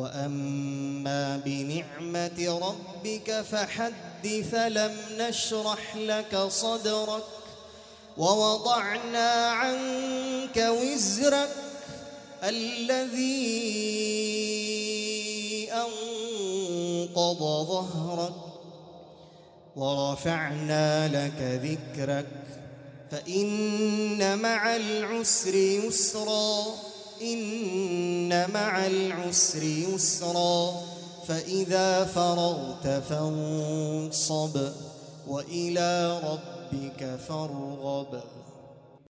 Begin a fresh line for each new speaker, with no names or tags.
واما بنعمه ربك فحدث لم نشرح لك صدرك ووضعنا عنك وزرك الذي انقض ظهرك ورفعنا لك ذكرك فان مع العسر يسرا إن مع العسر يسرا فإذا فرغت فانصب وإلى ربك فارغب.